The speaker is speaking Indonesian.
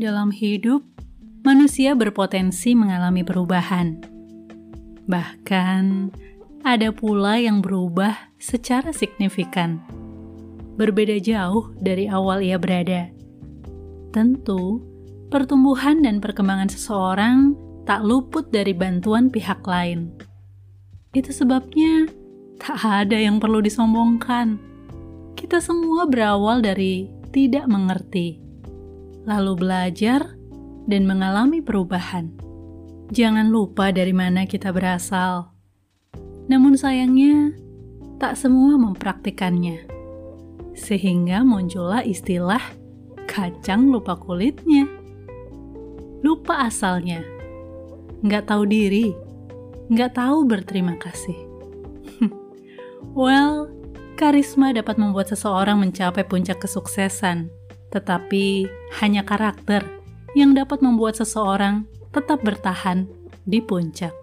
Dalam hidup, manusia berpotensi mengalami perubahan. Bahkan, ada pula yang berubah secara signifikan. Berbeda jauh dari awal ia berada. Tentu, pertumbuhan dan perkembangan seseorang tak luput dari bantuan pihak lain. Itu sebabnya tak ada yang perlu disombongkan. Kita semua berawal dari tidak mengerti lalu belajar dan mengalami perubahan. Jangan lupa dari mana kita berasal. Namun sayangnya, tak semua mempraktikannya. Sehingga muncullah istilah kacang lupa kulitnya. Lupa asalnya. Nggak tahu diri. Nggak tahu berterima kasih. well, karisma dapat membuat seseorang mencapai puncak kesuksesan tetapi hanya karakter yang dapat membuat seseorang tetap bertahan di puncak.